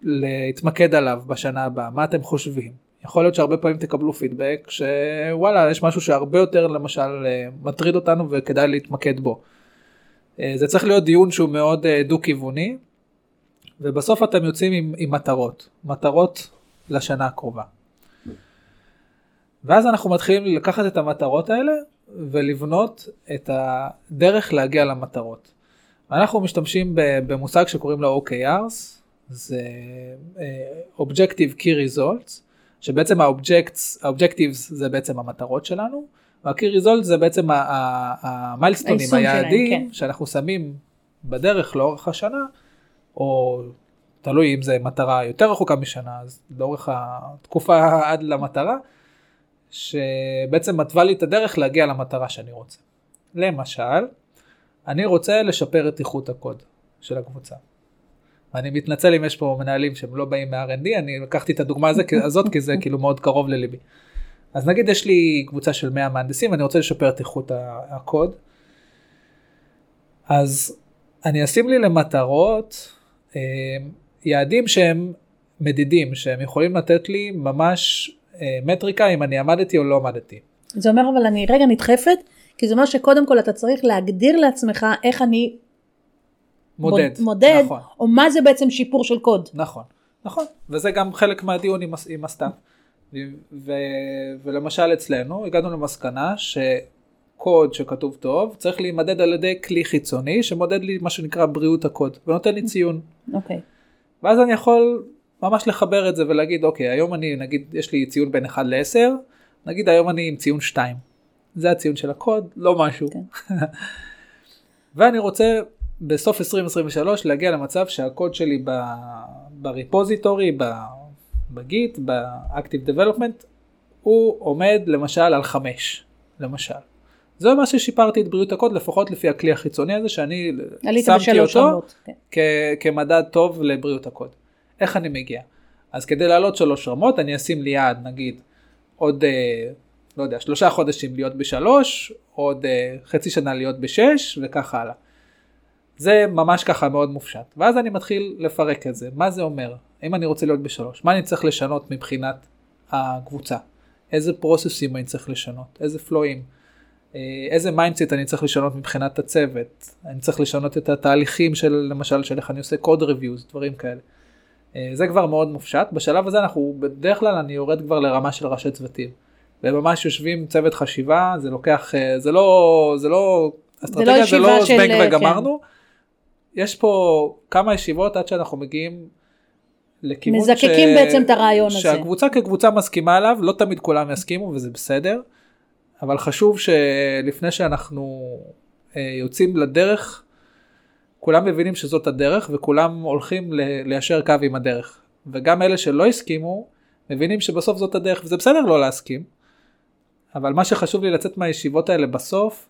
להתמקד עליו בשנה הבאה, מה אתם חושבים? יכול להיות שהרבה פעמים תקבלו פידבק שוואלה יש משהו שהרבה יותר למשל אה, מטריד אותנו וכדאי להתמקד בו. אה, זה צריך להיות דיון שהוא מאוד דו כיווני ובסוף אתם יוצאים עם, עם מטרות, מטרות לשנה הקרובה. ואז אנחנו מתחילים לקחת את המטרות האלה ולבנות את הדרך להגיע למטרות. אנחנו משתמשים במושג שקוראים לו OKRs, זה אה, Objective Key Results, שבעצם ה-Objectives זה בעצם המטרות שלנו, וה-Key Results זה בעצם המיילסטונים, היישום שלהם, היעדים כן. שאנחנו שמים בדרך לאורך השנה, או תלוי אם זה מטרה יותר רחוקה משנה, אז לאורך התקופה עד למטרה, שבעצם מתווה לי את הדרך להגיע למטרה שאני רוצה. למשל, אני רוצה לשפר את איכות הקוד של הקבוצה. ואני מתנצל אם יש פה מנהלים שהם לא באים מה-R&D, אני לקחתי את הדוגמה הזאת כי זה כאילו מאוד קרוב לליבי. אז נגיד יש לי קבוצה של 100 מהנדסים ואני רוצה לשפר את איכות הקוד. אז אני אשים לי למטרות אה, יעדים שהם מדידים, שהם יכולים לתת לי ממש מטריקה אם אני עמדתי או לא עמדתי. זה אומר אבל אני רגע נדחפת, כי זה אומר שקודם כל אתה צריך להגדיר לעצמך איך אני מודד, מודד נכון. או מה זה בעצם שיפור של קוד. נכון, נכון, וזה גם חלק מהדיון עם, עם הסתם. ו, ולמשל אצלנו הגענו למסקנה שקוד שכתוב טוב צריך להימדד על ידי כלי חיצוני שמודד לי מה שנקרא בריאות הקוד ונותן לי ציון. אוקיי. Okay. ואז אני יכול ממש לחבר את זה ולהגיד אוקיי היום אני נגיד יש לי ציון בין 1 ל-10 נגיד היום אני עם ציון 2. זה הציון של הקוד לא משהו. Okay. כן. ואני רוצה בסוף 2023 להגיע למצב שהקוד שלי בריפוזיטורי, בגיט, באקטיב דבלופמנט, הוא עומד למשל על 5, למשל. זה מה ששיפרתי את בריאות הקוד לפחות לפי הכלי החיצוני הזה שאני שמתי אותו רמות, כן. כ- כמדד טוב לבריאות הקוד. איך אני מגיע? אז כדי לעלות שלוש רמות אני אשים לי יעד נגיד עוד אה, לא יודע שלושה חודשים להיות בשלוש עוד אה, חצי שנה להיות בשש וכך הלאה. זה ממש ככה מאוד מופשט. ואז אני מתחיל לפרק את זה. מה זה אומר? אם אני רוצה להיות בשלוש, מה אני צריך לשנות מבחינת הקבוצה? איזה process ים אני צריך לשנות? איזה flow ים? אה, איזה mindset אני צריך לשנות מבחינת הצוות? אני צריך לשנות את התהליכים של למשל של איך אני עושה code reviews, דברים כאלה. אה, זה כבר מאוד מופשט. בשלב הזה אנחנו, בדרך כלל אני יורד כבר לרמה של ראשי צוותים. וממש יושבים צוות חשיבה, זה לוקח, אה, זה לא, זה לא, אסטרטגיה זה לא, לא זבנג וגמרנו. כן. יש פה כמה ישיבות עד שאנחנו מגיעים לכיוון מזקקים ש... בעצם את הרעיון שהקבוצה הזה. שהקבוצה כקבוצה מסכימה עליו, לא תמיד כולם יסכימו וזה בסדר, אבל חשוב שלפני שאנחנו אה, יוצאים לדרך, כולם מבינים שזאת הדרך וכולם הולכים ליישר קו עם הדרך. וגם אלה שלא הסכימו, מבינים שבסוף זאת הדרך וזה בסדר לא להסכים. אבל מה שחשוב לי לצאת מהישיבות האלה בסוף,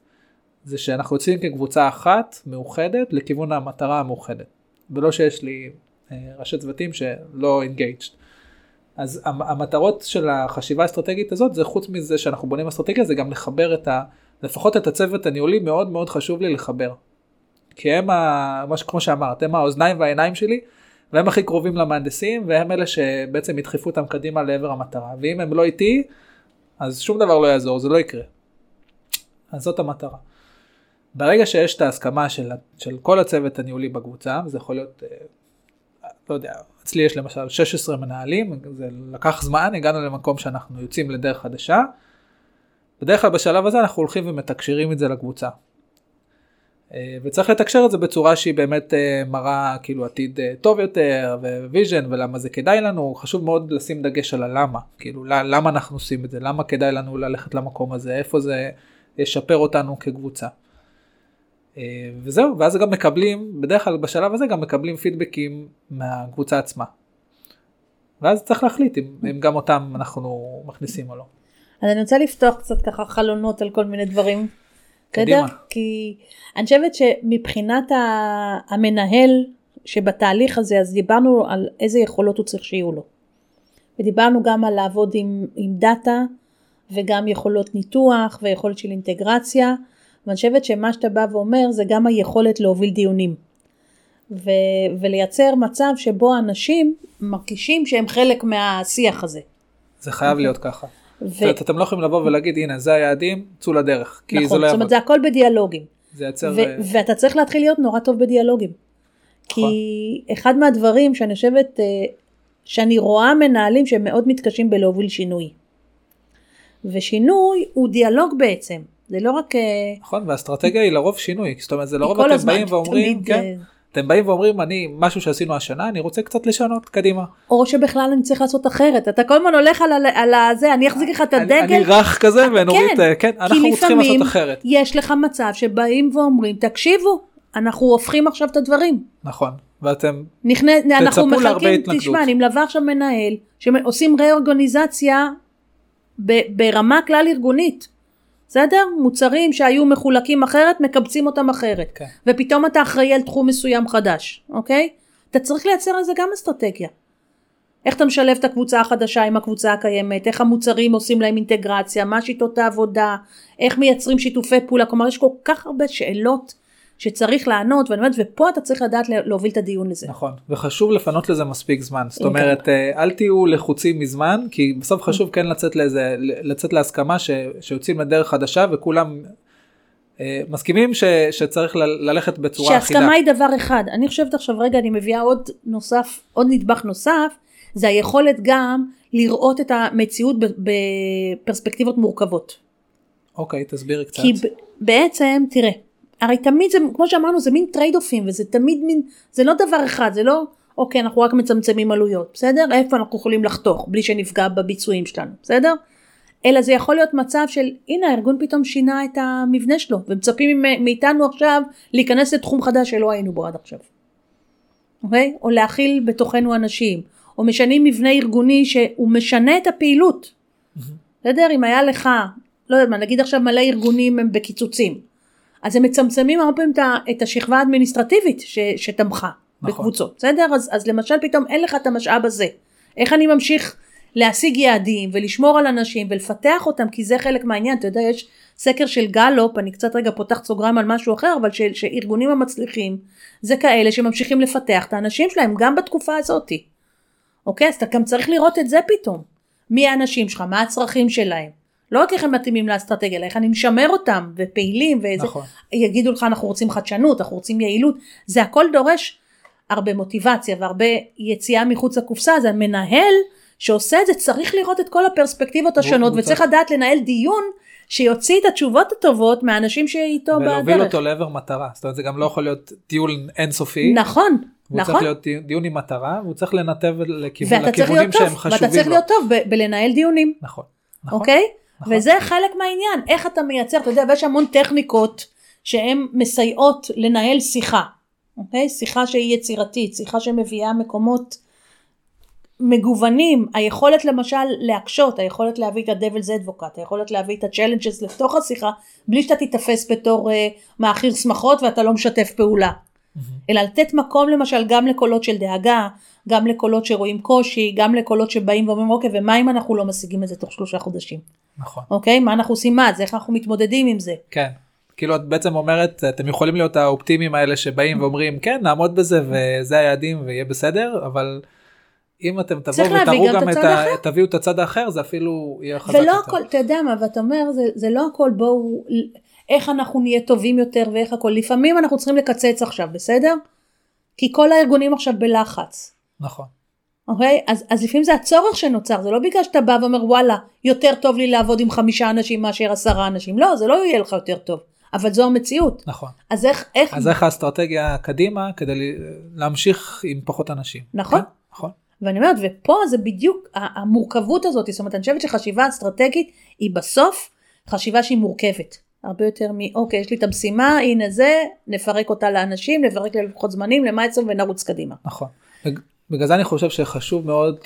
זה שאנחנו יוצאים כקבוצה אחת מאוחדת לכיוון המטרה המאוחדת. ולא שיש לי אה, ראשי צוותים שלא engaged. אז המטרות של החשיבה האסטרטגית הזאת זה חוץ מזה שאנחנו בונים אסטרטגיה זה גם לחבר את ה... לפחות את הצוות הניהולי מאוד מאוד חשוב לי לחבר. כי הם, ה... כמו שאמרת, הם האוזניים והעיניים שלי והם הכי קרובים למהנדסים והם אלה שבעצם ידחפו אותם קדימה לעבר המטרה ואם הם לא איתי אז שום דבר לא יעזור זה לא יקרה. אז זאת המטרה. ברגע שיש את ההסכמה של, של כל הצוות הניהולי בקבוצה, זה יכול להיות, אה, לא יודע, אצלי יש למשל 16 מנהלים, זה לקח זמן, הגענו למקום שאנחנו יוצאים לדרך חדשה. בדרך כלל בשלב הזה אנחנו הולכים ומתקשרים את זה לקבוצה. אה, וצריך לתקשר את זה בצורה שהיא באמת אה, מראה כאילו עתיד טוב יותר ו vision ולמה זה כדאי לנו חשוב מאוד לשים דגש על הלמה כאילו למה אנחנו עושים את זה למה כדאי לנו ללכת למקום הזה איפה זה ישפר אותנו כקבוצה. אה, וזהו, ואז גם מקבלים, בדרך כלל בשלב הזה גם מקבלים פידבקים מהקבוצה עצמה. ואז צריך להחליט אם, אם גם אותם אנחנו מכניסים או לא. אז אני רוצה לפתוח קצת ככה חלונות על כל מיני דברים. קדימה. כי אני חושבת שמבחינת המנהל שבתהליך הזה, אז דיברנו על איזה יכולות הוא צריך שיהיו לו. ודיברנו גם על לעבוד עם, עם דאטה וגם יכולות ניתוח ויכולת של אינטגרציה. ואני חושבת שמה שאתה בא ואומר זה גם היכולת להוביל דיונים. ו- ולייצר מצב שבו אנשים מרגישים שהם חלק מהשיח הזה. זה חייב להיות ככה. ו... זאת אומרת, אתם לא יכולים לבוא ולהגיד הנה זה היעדים, צאו לדרך. כי נכון, זה לא זאת אומרת זה הכל בדיאלוגים. זה יצר... ו- ואתה צריך להתחיל להיות נורא טוב בדיאלוגים. נכון. כי אחד מהדברים שאני חושבת, אה, שאני רואה מנהלים שהם מאוד מתקשים בלהוביל שינוי. ושינוי הוא דיאלוג בעצם. זה לא רק... אה, נכון, והאסטרטגיה היא לרוב שינוי, זאת אומרת זה לרוב אתם באים ואומרים, כן, אה, אתם באים ואומרים אני משהו שעשינו השנה אני רוצה קצת לשנות קדימה. או שבכלל אני צריך לעשות אחרת אתה כל הזמן הולך על, על הזה אני אחזיק לך את הדגל. אני, אני רך כזה ונורית כן, כן אנחנו צריכים לעשות אחרת. יש לך מצב שבאים ואומרים תקשיבו אנחנו הופכים עכשיו את הדברים. נכון ואתם נכנס, תצפו להרבה התנגדות. תשמע אני מלווה עכשיו מנהל שעושים ראורגניזציה ב- ברמה כלל ארגונית. בסדר? מוצרים שהיו מחולקים אחרת, מקבצים אותם אחרת. כן. ופתאום אתה אחראי על תחום מסוים חדש, אוקיי? אתה צריך לייצר לזה גם אסטרטגיה. איך אתה משלב את הקבוצה החדשה עם הקבוצה הקיימת, איך המוצרים עושים להם אינטגרציה, מה שיטות העבודה, איך מייצרים שיתופי פעולה, כלומר יש כל כך הרבה שאלות שצריך לענות, ואני אומרת, ופה אתה צריך לדעת לה- להוביל את הדיון לזה. נכון וחשוב לפנות לזה מספיק זמן זאת לגמרי. אומרת אה, אל תהיו לחוצים מזמן כי בסוף חשוב כן לצאת לאיזה לצאת להסכמה ש, שיוצאים לדרך חדשה וכולם אה, מסכימים ש, שצריך ל, ללכת בצורה אחידה. שהסכמה היא דבר אחד, אני חושבת עכשיו רגע אני מביאה עוד נוסף, עוד נדבך נוסף, זה היכולת גם לראות את המציאות בפרספקטיבות מורכבות. אוקיי תסבירי קצת. כי בעצם, תראה, הרי תמיד זה, כמו שאמרנו, זה מין trade-off ים, וזה תמיד מין, זה לא דבר אחד, זה לא, אוקיי, אנחנו רק מצמצמים עלויות, בסדר? איפה אנחנו יכולים לחתוך, בלי שנפגע בביצועים שלנו, בסדר? אלא זה יכול להיות מצב של, הנה הארגון פתאום שינה את המבנה שלו, ומצפים מאיתנו עכשיו להיכנס לתחום חדש שלא היינו בו עד עכשיו. אוקיי? או להכיל בתוכנו אנשים, או משנים מבנה ארגוני שהוא משנה את הפעילות. בסדר? אם היה לך, לא יודעת מה, נגיד עכשיו מלא ארגונים הם בקיצוצים, אז הם מצמצמים הרבה פעמים את השכבה האדמיניסטרטיבית ש, שתמכה נכון. בקבוצות, בסדר? אז, אז למשל פתאום אין לך את המשאב הזה. איך אני ממשיך להשיג יעדים ולשמור על אנשים ולפתח אותם, כי זה חלק מהעניין. אתה יודע, יש סקר של גלופ, אני קצת רגע פותחת סוגריים על משהו אחר, אבל של- שארגונים המצליחים זה כאלה שממשיכים לפתח את האנשים שלהם גם בתקופה הזאתי. אוקיי? אז אתה גם צריך לראות את זה פתאום. מי האנשים שלך, מה הצרכים שלהם. לא רק איך הם מתאימים לאסטרטגיה, אלא איך אני משמר אותם ופעילים וזה. נכון. יגידו לך אנחנו רוצים חדשנות, אנחנו רוצים יעילות, זה הכל דורש הרבה מוטיבציה והרבה יציאה מחוץ לקופסה, אז המנהל שעושה את זה צריך לראות את כל הפרספקטיבות השונות וצריך צריך- לדעת לנהל דיון שיוציא את התשובות הטובות מהאנשים שאיתו ולהוביל בדרך. אותו לעבר מטרה זאת אומרת זה גם לא יכול להיות טיול אינסופי. נכון, הוא צריך נכון. להיות דיון- עם מטרה והוא צריך לנתב לכיוון, צריך לכיוונים שהם חשובים ואתה צריך לו. להיות טוב בלנהל דיונים. נכון. נכון. אוקיי? נכון. וזה חלק מהעניין, איך אתה מייצר, אתה יודע, ויש המון טכניקות שהן מסייעות לנהל שיחה, אוקיי? שיחה שהיא יצירתית, שיחה שמביאה מקומות מגוונים, היכולת למשל להקשות, היכולת להביא את ה-Devil's Advocate, היכולת להביא את ה-challenges לתוך השיחה, בלי שאתה תיתפס בתור uh, מעכיר שמחות ואתה לא משתף פעולה. אלא לתת מקום למשל גם לקולות של דאגה, גם לקולות שרואים קושי, גם לקולות שבאים ואומרים אוקיי ומה אם אנחנו לא משיגים את זה תוך שלושה חודשים, נכון. אוקיי? מה אנחנו עושים מה זה, איך אנחנו מתמודדים עם זה. כן. כאילו את בעצם אומרת אתם יכולים להיות האופטימיים האלה שבאים ואומרים כן נעמוד בזה וזה היעדים ויהיה בסדר אבל אם אתם תבואו ותראו גם את גם את הצד ה... תביאו את הצד האחר זה אפילו יהיה חזק ולא יותר. הכל, אתה יודע מה, ואתה אומר, זה, זה לא הכל בואו, איך אנחנו נהיה טובים יותר ואיך הכל, לפעמים אנחנו צריכים לקצץ עכשיו, בסדר? כי כל הארגונים עכשיו בלחץ. נכון. אוקיי? אז, אז לפעמים זה הצורך שנוצר, זה לא בגלל שאתה בא ואומר וואלה, יותר טוב לי לעבוד עם חמישה אנשים מאשר עשרה אנשים, לא, זה לא יהיה לך יותר טוב, אבל זו המציאות. נכון. אז איך, איך, אז איך האסטרטגיה קדימה כדי להמשיך עם פחות אנשים. נכון. כן? נכון. ואני אומרת, ופה זה בדיוק המורכבות הזאת, זאת אומרת, אני חושבת שחשיבה אסטרטגית היא בסוף חשיבה שהיא מורכבת. הרבה יותר מ, אוקיי, יש לי את המשימה, הנה זה, נפרק אותה לאנשים, נפרק ללוחות זמנים, למה אצלנו ונרוץ קדימה. נכון. בג- בגלל זה אני חושב שחשוב מאוד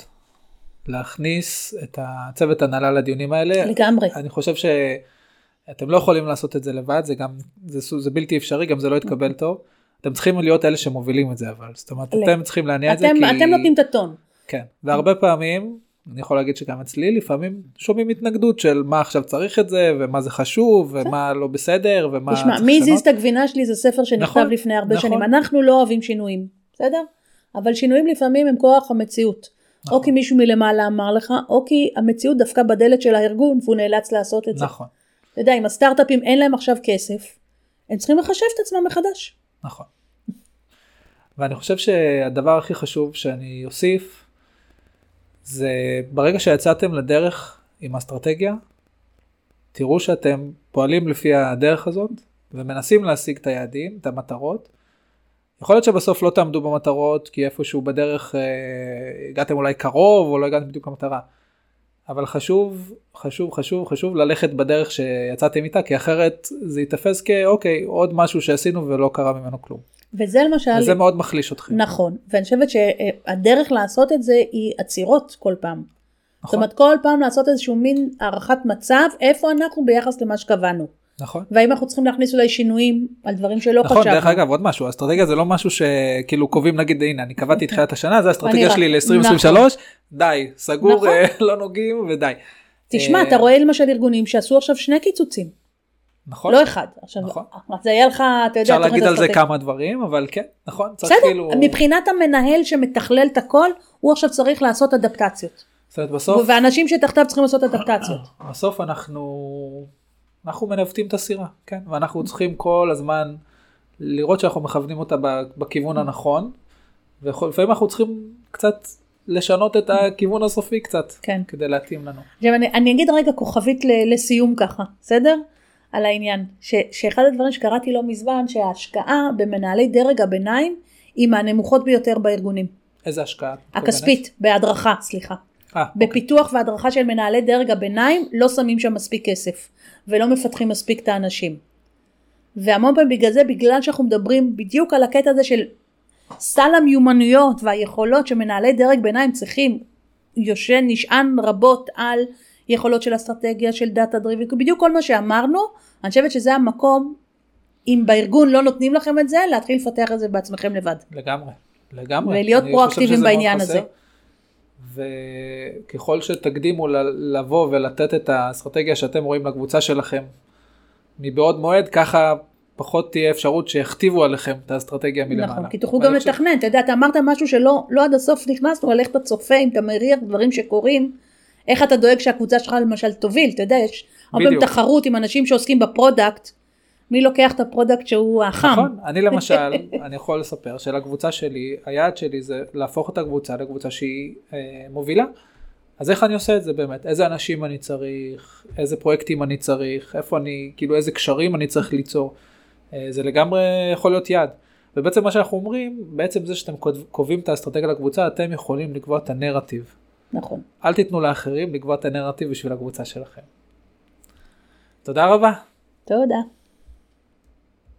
להכניס את הצוות הנהלה לדיונים האלה. לגמרי. אני חושב שאתם לא יכולים לעשות את זה לבד זה גם זה, זה בלתי אפשרי גם זה לא יתקבל טוב. אתם צריכים להיות אלה שמובילים את זה אבל זאת אומרת אתם צריכים להניע את זה כי אתם נותנים את הטון. כן והרבה פעמים אני יכול להגיד שגם אצלי לפעמים שומעים התנגדות של מה עכשיו צריך את זה ומה זה חשוב ומה לא בסדר ומה תשמע, צריך מי הזיז לשנות. את הגבינה שלי זה ספר שנכתב נכון, לפני הרבה נכון. שנים. אנחנו לא אוהבים שינויים, בסדר? אבל שינויים לפעמים הם כוח המציאות. נכון. או כי מישהו מלמעלה אמר לך, או כי המציאות דווקא בדלת של הארגון והוא נאלץ לעשות את זה. נכון אתה יודע, אם הסטארט-אפים אין להם עכשיו כסף, הם צריכים לחשב את עצמם מחדש. נכון. ואני חושב שהדבר הכי חשוב שאני אוסיף זה ברגע שיצאתם לדרך עם אסטרטגיה תראו שאתם פועלים לפי הדרך הזאת ומנסים להשיג את היעדים את המטרות. יכול להיות שבסוף לא תעמדו במטרות כי איפשהו בדרך אה, הגעתם אולי קרוב או לא הגעתם בדיוק למטרה. אבל חשוב חשוב חשוב חשוב ללכת בדרך שיצאתם איתה כי אחרת זה ייתפס כאוקיי עוד משהו שעשינו ולא קרה ממנו כלום. וזה למשל, וזה מאוד מחליש אתכם. נכון, ואני חושבת שהדרך לעשות את זה היא עצירות כל פעם. זאת אומרת, כל פעם לעשות איזשהו מין הערכת מצב, איפה אנחנו ביחס למה שקבענו. נכון. והאם אנחנו צריכים להכניס אולי שינויים על דברים שלא נכון, חשבנו. דרך אגב, עוד משהו, אסטרטגיה זה לא משהו שכאילו קובעים, נגיד, הנה, אני קבעתי תחילת השנה, זה האסטרטגיה שלי רק- ל-2023, די, סגור, נכון. אה, לא נוגעים ודי. תשמע, אה, אתה רואה למשל ארגונים שעשו עכשיו שני קיצוצים, נכון, לא אחד. עכשיו, נכון. זה היה לך, אתה יודע, אפשר להגיד על זה. כמה דברים, אבל כן, נכון, צריך בסדר, כאילו, מבחינת המנהל שמתכלל את הכל, הוא עכשיו צריך לעשות אדפטציות. זאת אומרת, בסוף, ואנשים שתחתיו צריכים לעשות אדפטציות. בסוף אנחנו, אנחנו מנווטים את הסירה, כן, ואנחנו צריכים כל הזמן לראות שאנחנו מכוונים אותה בכיוון הנכון, ולפעמים אנחנו צריכים קצת לשנות את הכיוון הסופי קצת, כן. כדי להתאים לנו. עכשיו אני, אני אגיד רגע כוכבית לסיום ככה, בסדר? על העניין. ש, שאחד הדברים שקראתי לא מזמן, שההשקעה במנהלי דרג הביניים היא מהנמוכות ביותר בארגונים. איזה השקעה? הכספית, בהדרכה, סליחה. מתכוונת? אה, אוקיי. בפיתוח והדרכה של מנהלי דרג הביניים לא שמים שם מספיק כסף ולא מפתחים מספיק את האנשים. והמון פעמים בגלל זה, בגלל שאנחנו מדברים בדיוק על הקטע הזה של סל המיומנויות והיכולות שמנהלי דרג ביניים צריכים, יושן, נשען רבות על יכולות של אסטרטגיה, של דאטה דריבי, בדיוק כל מה שאמרנו, אני חושבת שזה המקום, אם בארגון לא נותנים לכם את זה, להתחיל לפתח את זה בעצמכם לבד. לגמרי, לגמרי. ולהיות פרואקטיביים בעניין. הזה. וככל שתקדימו ל- לבוא ולתת את האסטרטגיה שאתם רואים לקבוצה שלכם מבעוד מועד, ככה פחות תהיה אפשרות שיכתיבו עליכם את האסטרטגיה מלמעלה. נכון, כי תוכלו גם לתכנן, אתה יודע, אתה אמרת משהו שלא לא עד הסוף נכנסנו, על איך אתה צופה, אם אתה מריח דברים שקורים, איך אתה דואג שהקבוצה שלך למשל תוביל, אתה יודע, יש הרבה פעמים. תחרות עם אנשים שעוסקים ב product, מי לוקח את ה product שהוא החם. נכון, אני למשל, אני יכול לספר שלקבוצה שלי, היעד שלי זה להפוך את הקבוצה לקבוצה שהיא אה, מובילה. אז איך אני עושה את זה באמת? איזה אנשים אני צריך, איזה פרויקטים אני צריך, איפה אני, כאילו איזה קשרים אני צריך ליצור. אה, זה לגמרי יכול להיות יעד. ובעצם מה שאנחנו אומרים, בעצם זה שאתם קובעים את האסטרטגיה לקבוצה, אתם יכולים לקבוע את הנרטיב. נכון. אל תיתנו לאחרים לקבוע את הנרטיב בשביל הקבוצה שלכם. תודה רבה. תודה.